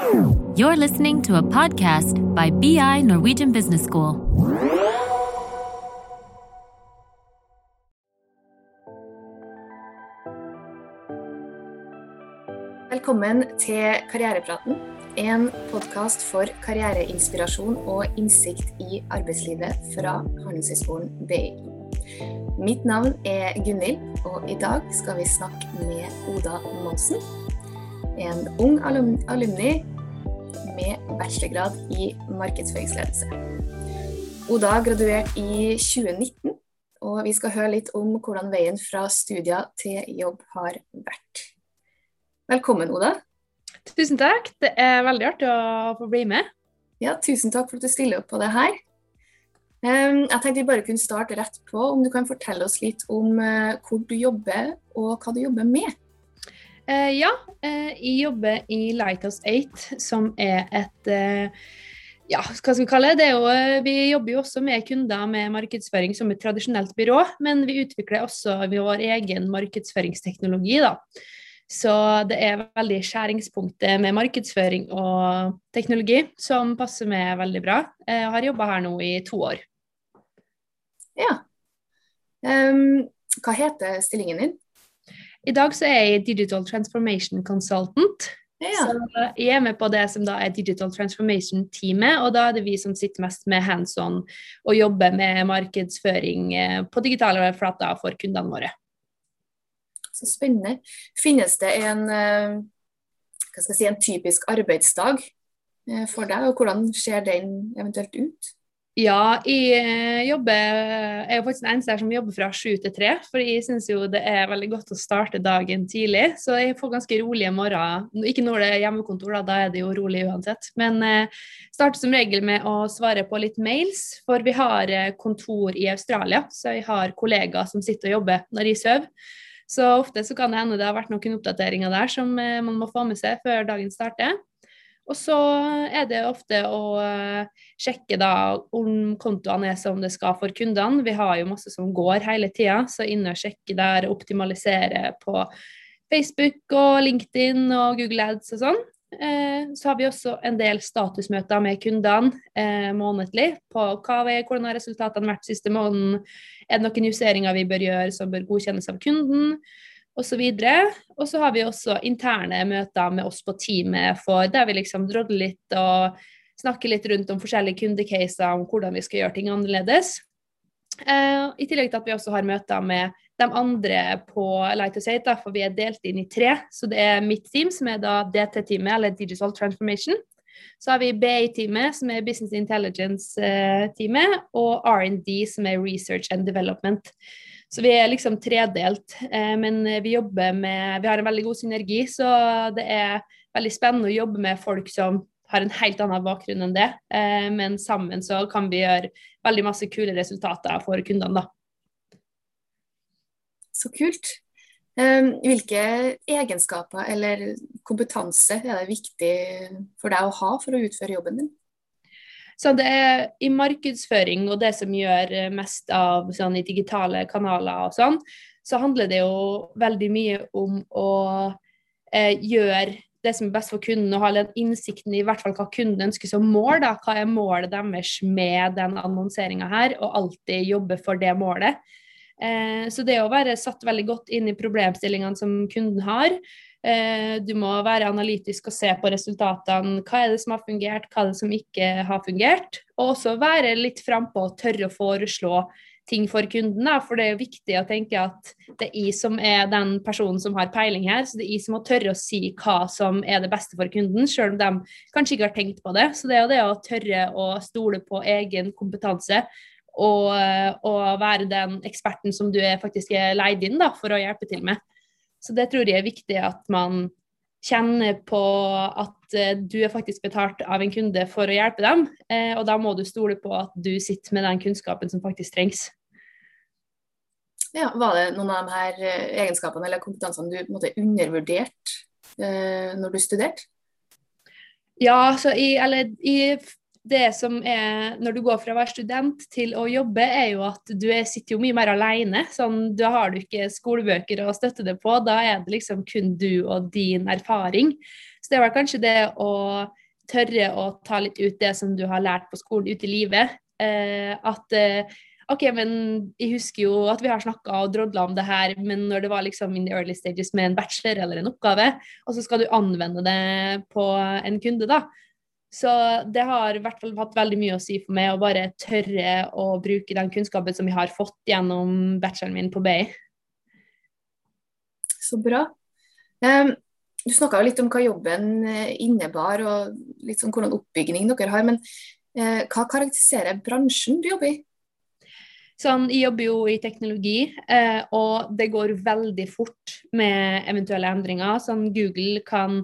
You're listening to a podcast by BI Norwegian Business School. Velkommen til Karrierepraten, en podkast for karriereinspirasjon og innsikt i arbeidslivet fra Handelshøyskolen BI. Mitt navn er Gunhild, og i dag skal vi snakke med Oda Monsen. En ung alumni med bachelorgrad i markedsføringsledelse. Oda graduerte i 2019, og vi skal høre litt om hvordan veien fra studier til jobb har vært. Velkommen, Oda. Tusen takk. Det er veldig artig å få bli med. Ja, tusen takk for at du stiller opp på det her. Jeg tenkte vi bare kunne starte rett på. Om du kan fortelle oss litt om uh, hvor du jobber, og hva du jobber med? Uh, ja, uh, jeg jobber i Lighthouse 8, som er et ja, hva skal vi kalle det? det jo, vi jobber jo også med kunder med markedsføring som et tradisjonelt byrå, men vi utvikler også vår egen markedsføringsteknologi. da. Så det er veldig skjæringspunktet med markedsføring og teknologi som passer meg veldig bra. Jeg har jobba her nå i to år. Ja. Um, hva heter stillingen din? I dag så er jeg Digital Transformation Consultant. Ja. Så jeg er med på det som da er Digital Transformation-teamet, og da er det vi som sitter mest med hands on og jobber med markedsføring eh, på digitale flater for kundene våre. Så spennende. Finnes det en, eh, hva skal jeg si, en typisk arbeidsdag eh, for deg, og hvordan ser den eventuelt ut? Ja, jeg eh, jobber Jeg er faktisk den eneste her som jobber fra sju til tre. For jeg syns jo det er veldig godt å starte dagen tidlig. Så jeg får ganske rolige morgener. Ikke når det er hjemmekontor, da, da er det jo rolig uansett. Men eh, starter som regel med å svare på litt mails. For vi har kontor i Australia, så jeg har kollegaer som sitter og jobber når jeg sover. Så ofte så kan det hende det har vært noen oppdateringer der som eh, man må få med seg før dagen starter. Og så er det ofte å eh, sjekke da om kontoene er som det skal for kundene. Vi har jo masse som går hele tida, så inne og sjekke der, optimalisere på Facebook og LinkedIn og Google Ads og sånn. Eh, så har vi også en del statusmøter med kundene eh, månedlig på hva vi, hvordan har resultatene vært siste måneden, er det noen justeringer vi bør gjøre som bør godkjennes av kunden, osv. Og så har vi også interne møter med oss på teamet for der vi liksom drodler litt og snakker litt rundt om forskjellige kundecaser, om hvordan vi skal gjøre ting annerledes. Eh, I tillegg til at vi også har møter med de andre på Light to Sate, for vi er delt inn i tre. Så det er mitt team, som er da DT-teamet, eller Digital Transformation. Så har vi BI-teamet, som er Business Intelligence-teamet, og R&D, som er Research and Development. Så vi er liksom tredelt, eh, men vi jobber med Vi har en veldig god synergi, så det er veldig spennende å jobbe med folk som har en helt annen bakgrunn enn det. Eh, men sammen så kan vi gjøre veldig masse kule resultater for kundene, da. Så kult. Ehm, hvilke egenskaper eller kompetanse er det viktig for deg å ha for å utføre jobben din? Så det er I markedsføring og det som gjør mest av sånn, i digitale kanaler og sånn, så handler det jo veldig mye om å eh, gjøre det som er best for kunden, og ha den innsikten i hvert fall hva kunden ønsker som mål. Da. Hva er målet deres med den annonseringa her, og alltid jobbe for det målet. Eh, så det å være satt veldig godt inn i problemstillingene som kunden har. Eh, du må være analytisk og se på resultatene. Hva er det som har fungert, hva er det som ikke har fungert. Og også være litt frampå og tørre å foreslå ting for kunden. Da. For det er jo viktig å tenke at det er jeg som er den personen som har peiling her. Så det er jeg som må tørre å si hva som er det beste for kunden, selv om de kanskje ikke har tenkt på det. Så det er jo det å tørre å stole på egen kompetanse. Og, og være den eksperten som du er faktisk er leid inn da, for å hjelpe til med. Så det tror jeg er viktig at man kjenner på at eh, du er faktisk betalt av en kunde for å hjelpe dem, eh, og da må du stole på at du sitter med den kunnskapen som faktisk trengs. Ja, Var det noen av de her eh, egenskapene eller kompetansene du måtte undervurdert når du studerte? Ja, så jeg, eller, i det som er når du går fra å være student til å jobbe, er jo at du er, sitter jo mye mer alene. Sånn, da har du ikke skolebøker å støtte det på, da er det liksom kun du og din erfaring. Så det vel kanskje det å tørre å ta litt ut det som du har lært på skolen, ut i livet. Eh, at eh, OK, men jeg husker jo at vi har snakka og drodla om det her, men når det var liksom in the early stages med en bachelor eller en oppgave, og så skal du anvende det på en kunde, da så det har i hvert fall hatt veldig mye å si for meg å bare tørre å bruke den kunnskapen som jeg har fått gjennom bacheloren min på BI. Så bra. Um, du snakka litt om hva jobben eh, innebar, og litt sånn hvordan oppbygning dere har. Men uh, hva karakteriserer bransjen du jobber i? Sånn, jeg jobber jo i teknologi, eh, og det går veldig fort med eventuelle endringer. Sånn, Google kan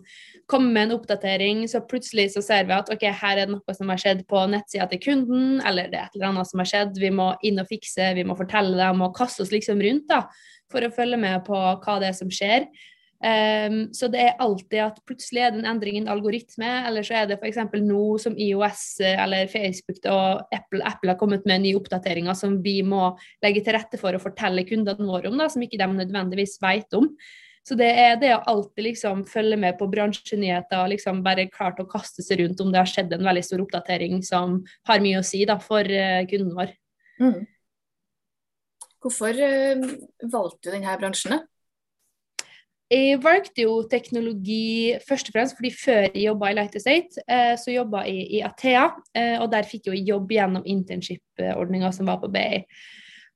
komme med en oppdatering, så plutselig så ser vi at ok, her er det noe som har skjedd på nettsida til kunden, eller det er et eller annet som har skjedd. Vi må inn og fikse, vi må fortelle dem og kaste oss liksom rundt da, for å følge med på hva det er som skjer. Um, så det er alltid at plutselig er det en endring i en algoritme, eller så er det f.eks. nå som IOS eller Facebook og Apple, Apple, har kommet med nye oppdateringer som vi må legge til rette for å fortelle kundene våre om, da, som ikke de nødvendigvis vet om. Så det er det å alltid liksom følge med på bransjenyheter og liksom bare klart å kaste seg rundt om det har skjedd en veldig stor oppdatering som har mye å si da, for uh, kunden vår. Mm. Hvorfor uh, valgte du denne bransjen? Jeg valgte jo teknologi først og fremst fordi før jeg jobba i Light Estate, eh, så jobba jeg i Athea, eh, og der fikk jeg jobb gjennom internship-ordninga som var på BI.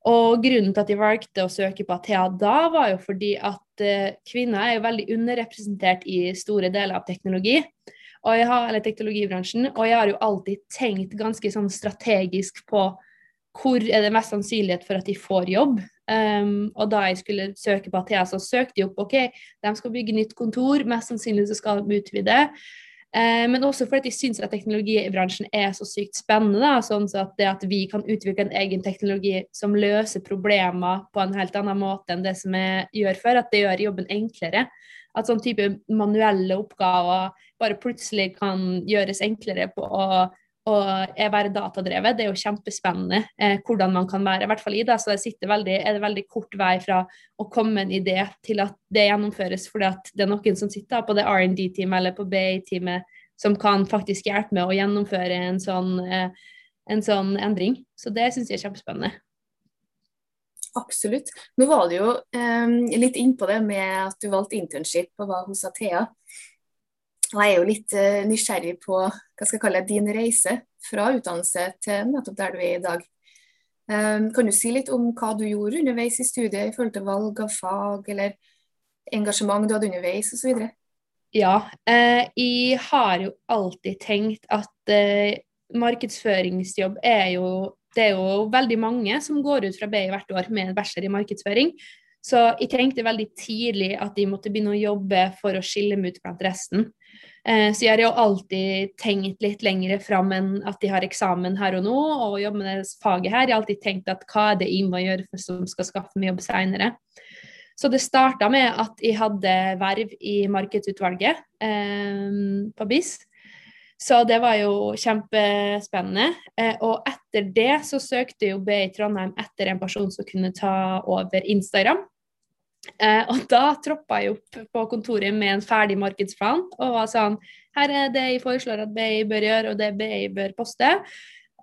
Og grunnen til at jeg valgte å søke på Athea da, var jo fordi at eh, kvinner er jo veldig underrepresentert i store deler av teknologi. Og jeg har, eller teknologibransjen, og jeg har jo alltid tenkt ganske sånn strategisk på hvor er det mest sannsynlighet for at de får jobb. Um, og da jeg skulle søke på Athea, så søkte de opp OK, de skal bygge nytt kontor, mest sannsynlig så skal de utvide. Uh, men også fordi de syns at teknologibransjen er så sykt spennende. Da, sånn at det at vi kan utvikle en egen teknologi som løser problemer på en helt annen måte enn det som jeg gjør før, at det gjør jobben enklere. At sånn type manuelle oppgaver bare plutselig kan gjøres enklere på å og er være datadrevet. Det er jo kjempespennende eh, hvordan man kan være. I hvert fall i det, så det veldig, er det veldig kort vei fra å komme med en idé til at det gjennomføres, at det er noen som sitter på det R&D-teamet eller på BI-teamet som kan faktisk hjelpe med å gjennomføre en sånn, eh, en sånn endring. Så det syns jeg er kjempespennende. Absolutt. Nå var du jo eh, litt innpå det med at du valgte internship og var hos Athea. Jeg er jo litt uh, nysgjerrig på hva skal jeg kalle din reise fra utdannelse til nettopp der du er i dag. Um, kan du si litt om hva du gjorde underveis i studiet i forhold til valg av fag, eller engasjement du hadde underveis osv.? Ja, eh, jeg har jo alltid tenkt at eh, markedsføringsjobb er jo Det er jo veldig mange som går ut fra BI hvert år med en bachelor i markedsføring. Så jeg tenkte veldig tidlig at de måtte begynne å jobbe for å skille meg ut blant resten. Eh, så jeg har jo alltid tenkt litt lengre fram enn at de har eksamen her og nå, og jobber med det faget her. Jeg har alltid tenkt at hva er det jeg må gjøre for som skal skaffe meg jobb seinere. Så det starta med at jeg hadde verv i markedsutvalget eh, på BIS. Så det var jo kjempespennende. Eh, og etter det så søkte jo BI Trondheim etter en person som kunne ta over Instagram. Eh, og da troppa jeg opp på kontoret med en ferdig markedsplan og var sånn Her er det jeg foreslår at BI bør gjøre, og det BI bør poste.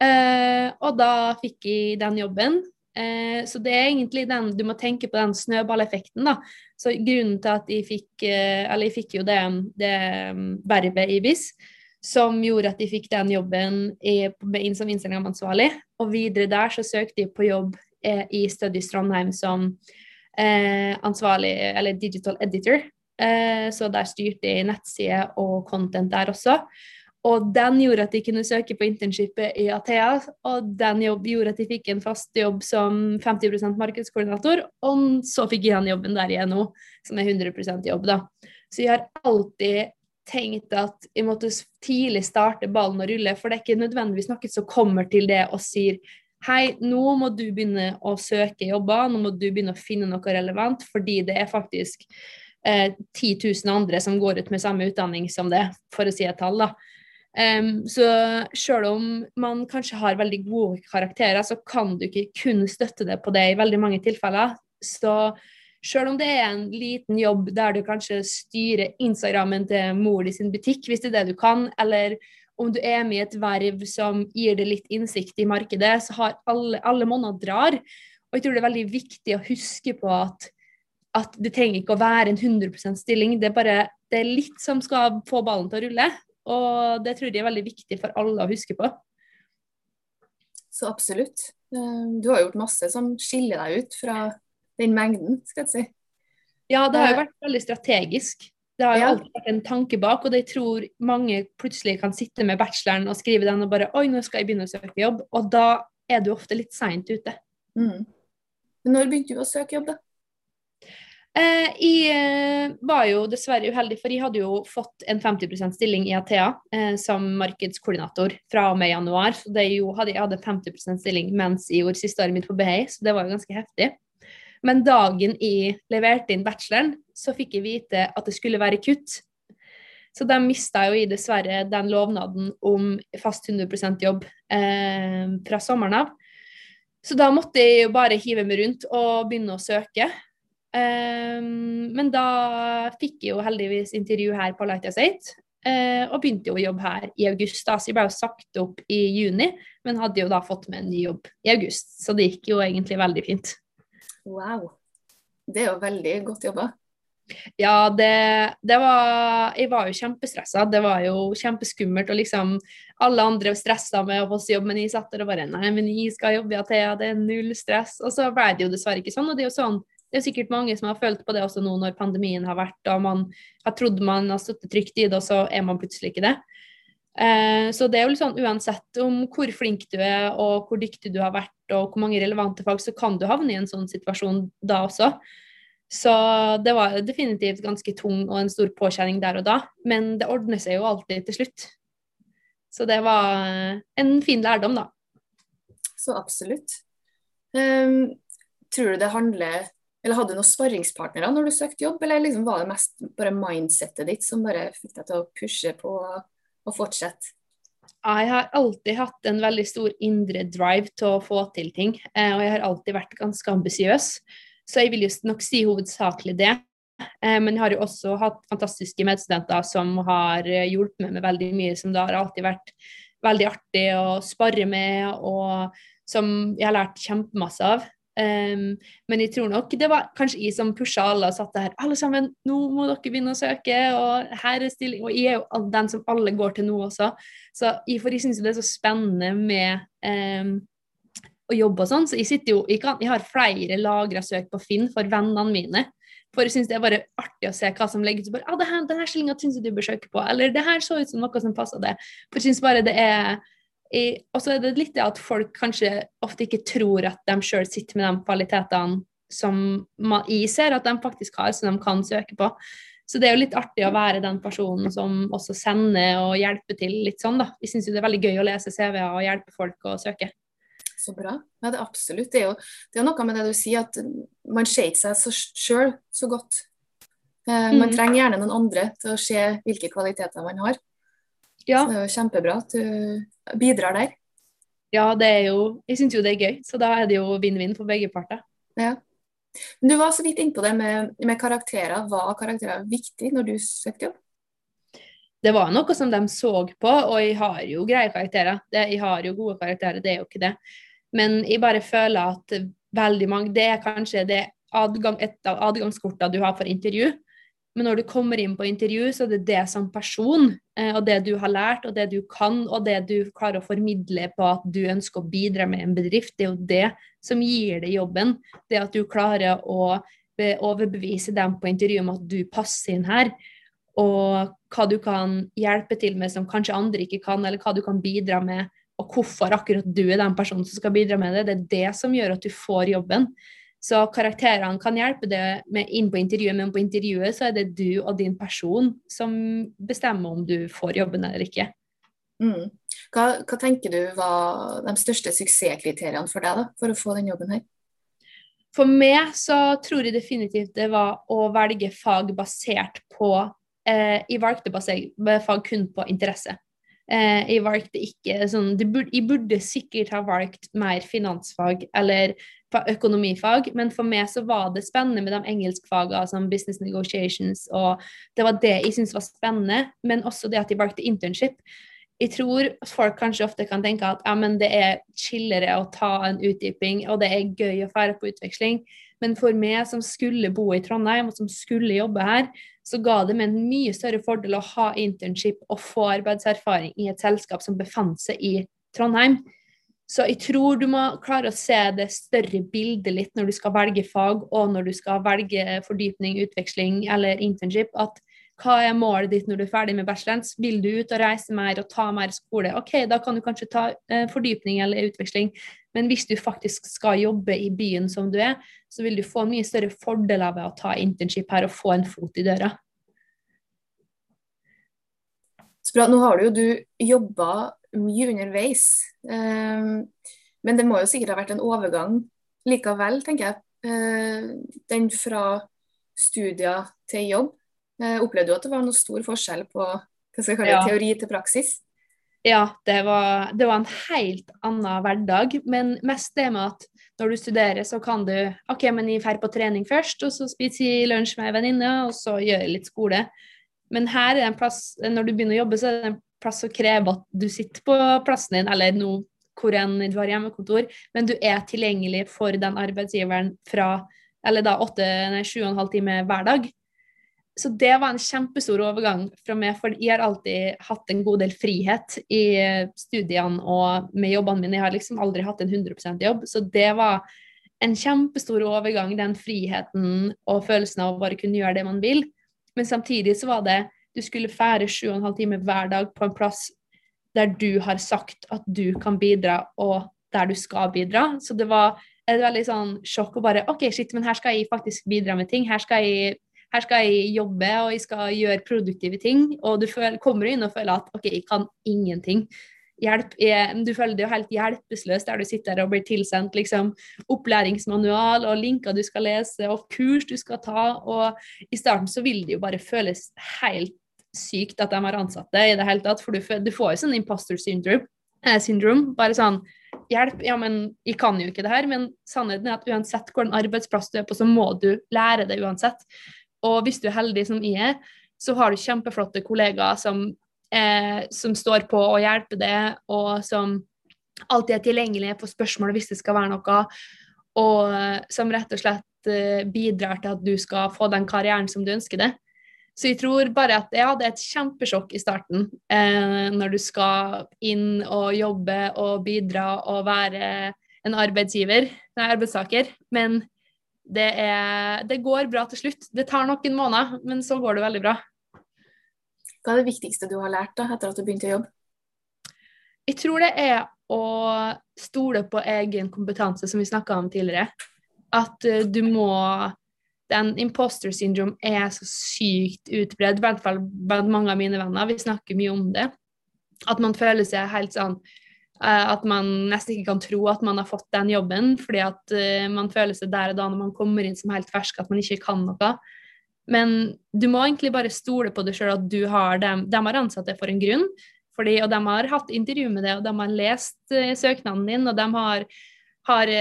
Eh, og da fikk jeg den jobben. Eh, så det er egentlig den Du må tenke på den snøballeffekten, da. Så grunnen til at jeg fikk eh, Eller jeg fikk jo det, det mm, vervet i BIS som gjorde at jeg fikk den jobben i, som Instagram-ansvarlig. Og videre der så søkte jeg på jobb eh, i Studies Trondheim som ansvarlig, eller digital editor. Eh, så der styrte jeg nettside og content der også. Og den gjorde at de kunne søke på internshipet i Athea, og den gjorde at de fikk en fast jobb som 50% markedskoordinator, og så fikk jeg den jobben der i NHO, som er 100% jobb, da. Så jeg har alltid tenkt at jeg måtte tidlig starte ballen å rulle, for det er ikke nødvendigvis noe som kommer til det og sier Hei, nå må du begynne å søke jobber, nå må du begynne å finne noe relevant, fordi det er faktisk eh, 10 000 andre som går ut med samme utdanning som det, for å si et tall. da. Um, så selv om man kanskje har veldig gode karakterer, så kan du ikke kun støtte det på det i veldig mange tilfeller. Så selv om det er en liten jobb der du kanskje styrer Instagrammen til mor i sin butikk, hvis det er det du kan, eller om du er med i et verv som gir deg litt innsikt i markedet, så har alle, alle måneder drar. Og jeg tror det er veldig viktig å huske på at, at det trenger ikke å være en 100% stilling. Det er bare det er litt som skal få ballen til å rulle. Og det tror jeg er veldig viktig for alle å huske på. Så absolutt. Eh, du har gjort masse som skiller deg ut fra den mengden, skal jeg si. Ja, det har jo vært veldig strategisk. Det har jo ja. alltid vært en tanke bak, og jeg tror mange plutselig kan sitte med bacheloren og skrive den og bare Oi, nå skal jeg begynne å søke jobb. Og da er du ofte litt seint ute. Mm. Når begynte du å søke jobb, da? Eh, jeg eh, var jo dessverre uheldig, for jeg hadde jo fått en 50% stilling i Athea eh, som markedskoordinator fra og med januar. Så det jo, hadde, jeg hadde 50% stilling mens jeg gjorde siste året mitt på BI, så det var jo ganske heftig. Men dagen jeg leverte inn bacheloren, så fikk jeg vite at det skulle være kutt. Så de mista jo i dessverre den lovnaden om fast 100% jobb eh, fra sommeren av. Så da måtte jeg jo bare hive meg rundt og begynne å søke. Eh, men da fikk jeg jo heldigvis intervju her på Light Estate. Eh, og begynte jo å jobbe her i august. da, Så jeg ble jo sagt opp i juni, men hadde jo da fått meg en ny jobb i august. Så det gikk jo egentlig veldig fint. Wow. Det er jo veldig godt jobba. Ja, det, det, var Jeg var jo kjempestressa. Det var jo kjempeskummelt. Og liksom alle andre stressa med å få jobb, men jeg satt der og bare Nei, men jeg skal jobbe i Athea, det er null stress. Og så ble det jo dessverre ikke sånn. Og det er jo sånn det er sikkert mange som har følt på det også nå når pandemien har vært, og man har trodd man har stått trygt i det, og så er man plutselig ikke det. Eh, så det er jo litt sånn uansett om hvor flink du er og hvor dyktig du har vært og hvor mange relevante fag, så kan du havne i en sånn situasjon da også. Så det var definitivt ganske tung og en stor påkjenning der og da, men det ordner seg jo alltid til slutt. Så det var en fin lærdom, da. Så absolutt. Um, tror du det handler Eller hadde du noen sparringspartnere når du søkte jobb, eller liksom var det mest bare mindsettet ditt som bare fikk deg til å pushe på og fortsette? Jeg har alltid hatt en veldig stor indre drive til å få til ting, eh, og jeg har alltid vært ganske ambisiøs. Så jeg vil jo nok si hovedsakelig det. Eh, men jeg har jo også hatt fantastiske medstudenter som har eh, hjulpet meg med veldig mye, som det har alltid vært veldig artig å spare med, og som jeg har lært kjempemasse av. Um, men jeg tror nok det var kanskje jeg som pusha alle og satt her Alle sammen, nå må dere begynne å søke, og her er stilling. Og jeg er jo den som alle går til nå også. Så jeg, for jeg syns det er så spennende med um, å jobbe og sånn. Så jeg sitter jo Jeg, kan, jeg har flere lagra søk på Finn for vennene mine. For jeg syns det er bare artig å se hva som legges ut. Ah, det her, 'Denne stillinga syns jeg du bør søke på.' Eller 'det her så ut som noe som passer det'. For jeg syns bare det er og så er det litt det at folk kanskje ofte ikke tror at de sjøl sitter med de kvalitetene som man, jeg ser at de faktisk har, som de kan søke på. Så det er jo litt artig å være den personen som også sender og hjelper til litt sånn, da. Jeg syns jo det er veldig gøy å lese CV-er og hjelpe folk å søke. Så bra. Ja, det er absolutt. Det er jo, det er noe med det du sier, at man ser ikke seg sjøl så godt. Eh, man mm. trenger gjerne noen andre til å se hvilke kvaliteter man har. Ja. Så det er jo kjempebra at du bidrar der. Ja, det er jo Jeg syns jo det er gøy, så da er det jo vinn-vinn for begge parter. Ja. Du var så vidt innpå det med, med karakterer. Var karakterer viktig når du søkte jobb? Det var noe som de så på, og jeg har jo greie karakterer. Det, jeg har jo gode karakterer, det er jo ikke det. Men jeg bare føler at veldig mange Det er kanskje det adgang, et av adgangskortene du har for intervju. Men når du kommer inn på intervju, så er det det som person, eh, og det du har lært, og det du kan, og det du klarer å formidle på at du ønsker å bidra med en bedrift, det er jo det som gir deg jobben. Det at du klarer å overbevise dem på intervju om at du passer inn her, og hva du kan hjelpe til med som kanskje andre ikke kan, eller hva du kan bidra med, og hvorfor akkurat du er den personen som skal bidra med det. Det er det som gjør at du får jobben. Så karakterene kan hjelpe deg med inn på intervjuet, men på intervjuet så er det du og din person som bestemmer om du får jobben eller ikke. Mm. Hva, hva, tenker du var de største suksesskriteriene for deg da, for å få den jobben her? For meg så tror jeg definitivt det var å velge fag basert på eh, Jeg valgte fag kun på interesse. Eh, jeg valgte ikke sånn burde, Jeg burde sikkert ha valgt mer finansfag eller økonomifag, men for meg så var det spennende med de engelskfagene som business negotiations, og det var det jeg syntes var spennende, men også det at jeg valgte internship. Jeg tror folk kanskje ofte kan tenke at ja, det er chillere å ta en utdyping, og det er gøy å fære på utveksling. Men for meg som skulle bo i Trondheim, og som skulle jobbe her, så ga det meg en mye større fordel å ha internship og få arbeidserfaring i et selskap som befant seg i Trondheim. Så jeg tror du må klare å se det større bildet litt når du skal velge fag, og når du skal velge fordypning, utveksling eller internship. At hva er målet ditt når du er ferdig med bacheloren? Vil du ut og reise mer og ta mer skole? OK, da kan du kanskje ta eh, fordypning eller utveksling. Men hvis du faktisk skal jobbe i byen som du er, så vil du få mye større fordel av å ta internship her og få en fot i døra. Så bra. Nå har du jo du jobba mye underveis. Um, men det må jo sikkert ha vært en overgang likevel, tenker jeg. Uh, den fra studier til jobb. Uh, opplevde du at det var noe stor forskjell på jeg kalle, ja. teori til praksis? Ja, det var, det var, en helt annen hverdag. Men mest det med at når du studerer, så kan du OK, men jeg drar på trening først, og så spiser jeg lunsj med ei venninne, og så gjør jeg litt skole. Men her er det en plass, når du begynner å jobbe, så er det en plass å kreve at du sitter på plassen din, eller nå hvor enn du har hjemmekontor, men du er tilgjengelig for den arbeidsgiveren fra eller da åtte, nei, sju og en halv time hver dag. Så det var en kjempestor overgang fra meg, for jeg har alltid hatt en god del frihet i studiene og med jobbene mine. Jeg har liksom aldri hatt en 100% jobb, så det var en kjempestor overgang, den friheten og følelsen av å bare kunne gjøre det man vil. Men samtidig så var det du skulle fære sju og en halv time hver dag på en plass der du har sagt at du kan bidra, og der du skal bidra. Så det var et veldig sånn sjokk å bare OK, shit, men her skal jeg faktisk bidra med ting. Her skal jeg, her skal jeg jobbe, og jeg skal gjøre produktive ting. Og du føler, kommer inn og føler at OK, jeg kan ingenting hjelp er, Du føler deg jo helt hjelpeløs der du sitter og blir tilsendt liksom, opplæringsmanual og linker du skal lese og kurs du skal ta. Og i starten så vil det jo bare føles helt sykt at de har ansatt deg i det hele tatt, for du, du får jo sånn imposter syndrome. Eh, syndrome bare sånn Hjelp, ja, men jeg kan jo ikke det her. Men sannheten er at uansett hvordan arbeidsplass du er på, så må du lære det uansett. Og hvis du er heldig som jeg er, så har du kjempeflotte kollegaer som eh, som står på og hjelper deg, og som alltid er tilgjengelige på spørsmål hvis det skal være noe, og som rett og slett eh, bidrar til at du skal få den karrieren som du ønsker deg. Så jeg tror bare at det er et kjempesjokk i starten eh, når du skal inn og jobbe og bidra og være en arbeidsgiver, nei, arbeidstaker. Men det, er, det går bra til slutt. Det tar noen måneder, men så går det veldig bra. Hva er det viktigste du har lært da, etter at du begynte å jobbe? Jeg tror det er å stole på egen kompetanse, som vi snakka om tidligere. At uh, du må Den imposter syndrome er så sykt utbredt, i hvert fall blant mange av mine venner. Vi snakker mye om det. At man føler seg helt sånn At man nesten ikke kan tro at man har fått den jobben, fordi at uh, man føler seg der og da når man kommer inn som helt fersk, at man ikke kan noe. Men du må egentlig bare stole på deg sjøl, at du har dem. De har ansatt deg for en grunn. Fordi, og de har hatt intervju med deg, og de har lest uh, søknaden din, og de har, har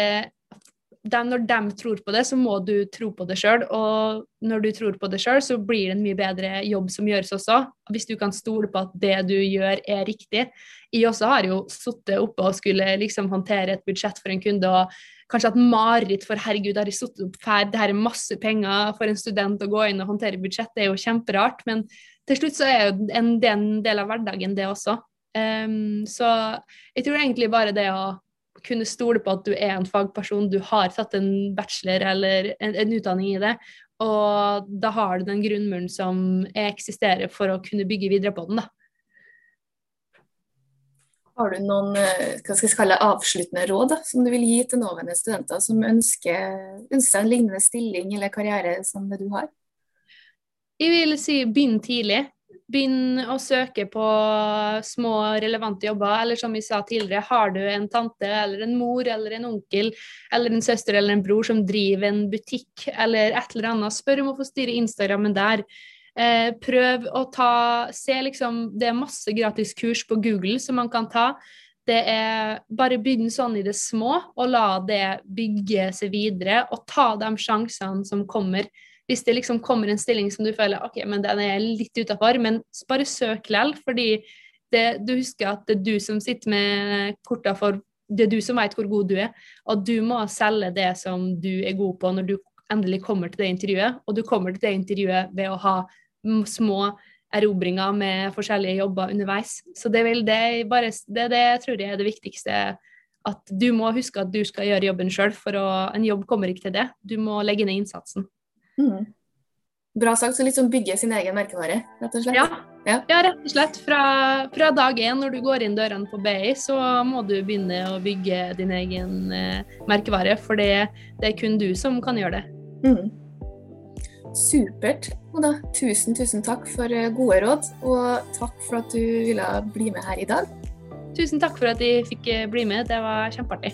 de, Når de tror på det, så må du tro på det sjøl. Og når du tror på det sjøl, så blir det en mye bedre jobb som gjøres også. Hvis du kan stole på at det du gjør, er riktig. Jeg også har jo sittet oppe og skulle liksom håndtere et budsjett for en kunde. og kanskje hatt mareritt for herregud, har jeg sittet opp ferd, det her er masse penger for en student å gå inn og håndtere budsjett, det er jo kjemperart. Men til slutt så er jo en, del av hverdagen det også. Um, så jeg tror egentlig bare det å kunne stole på at du er en fagperson, du har tatt en bachelor eller en, en utdanning i det, og da har du den grunnmuren som eksisterer for å kunne bygge videre på den. da. Har du noen eh, hva skal jeg kalle, avsluttende råd da, som du vil gi til nåværende studenter som ønsker, ønsker en lignende stilling eller karriere som det du har? Jeg vil si begynn tidlig. Begynn å søke på små, relevante jobber. Eller som vi sa tidligere, har du en tante eller en mor eller en onkel eller en søster eller en bror som driver en butikk eller et eller annet, spør om å få styre Instagrammen der. Eh, prøv å ta Se liksom Det er masse gratis kurs på Google som man kan ta. Det er bare begynn sånn i det små, og la det bygge seg videre. Og ta de sjansene som kommer. Hvis det liksom kommer en stilling som du føler ok, men den er litt utafor, men bare søk likevel. Fordi det, du husker at det er du som sitter med korta for Det er du som vet hvor god du er. Og du må selge det som du er god på når du endelig kommer til det intervjuet. Og du kommer til det intervjuet ved å ha små erobringer med forskjellige jobber underveis. Så det, vil det, bare, det, det tror jeg er det viktigste. At du må huske at du skal gjøre jobben sjøl, for å, en jobb kommer ikke til det. Du må legge ned innsatsen. Mm. Bra sagt. Så sånn bygge sin egen merkevare, rett og slett? Ja, ja. ja rett og slett. Fra, fra, dag én når du går inn dørene på BI, så må du begynne å bygge din egen eh, merkevare. For det, det, er kun du som kan gjøre det. Mm. Supert. Og da, tusen, tusen takk for eh, gode råd, og takk for at du ville bli med her i dag. Tusen takk for at jeg fikk eh, bli med. Det var kjempeartig.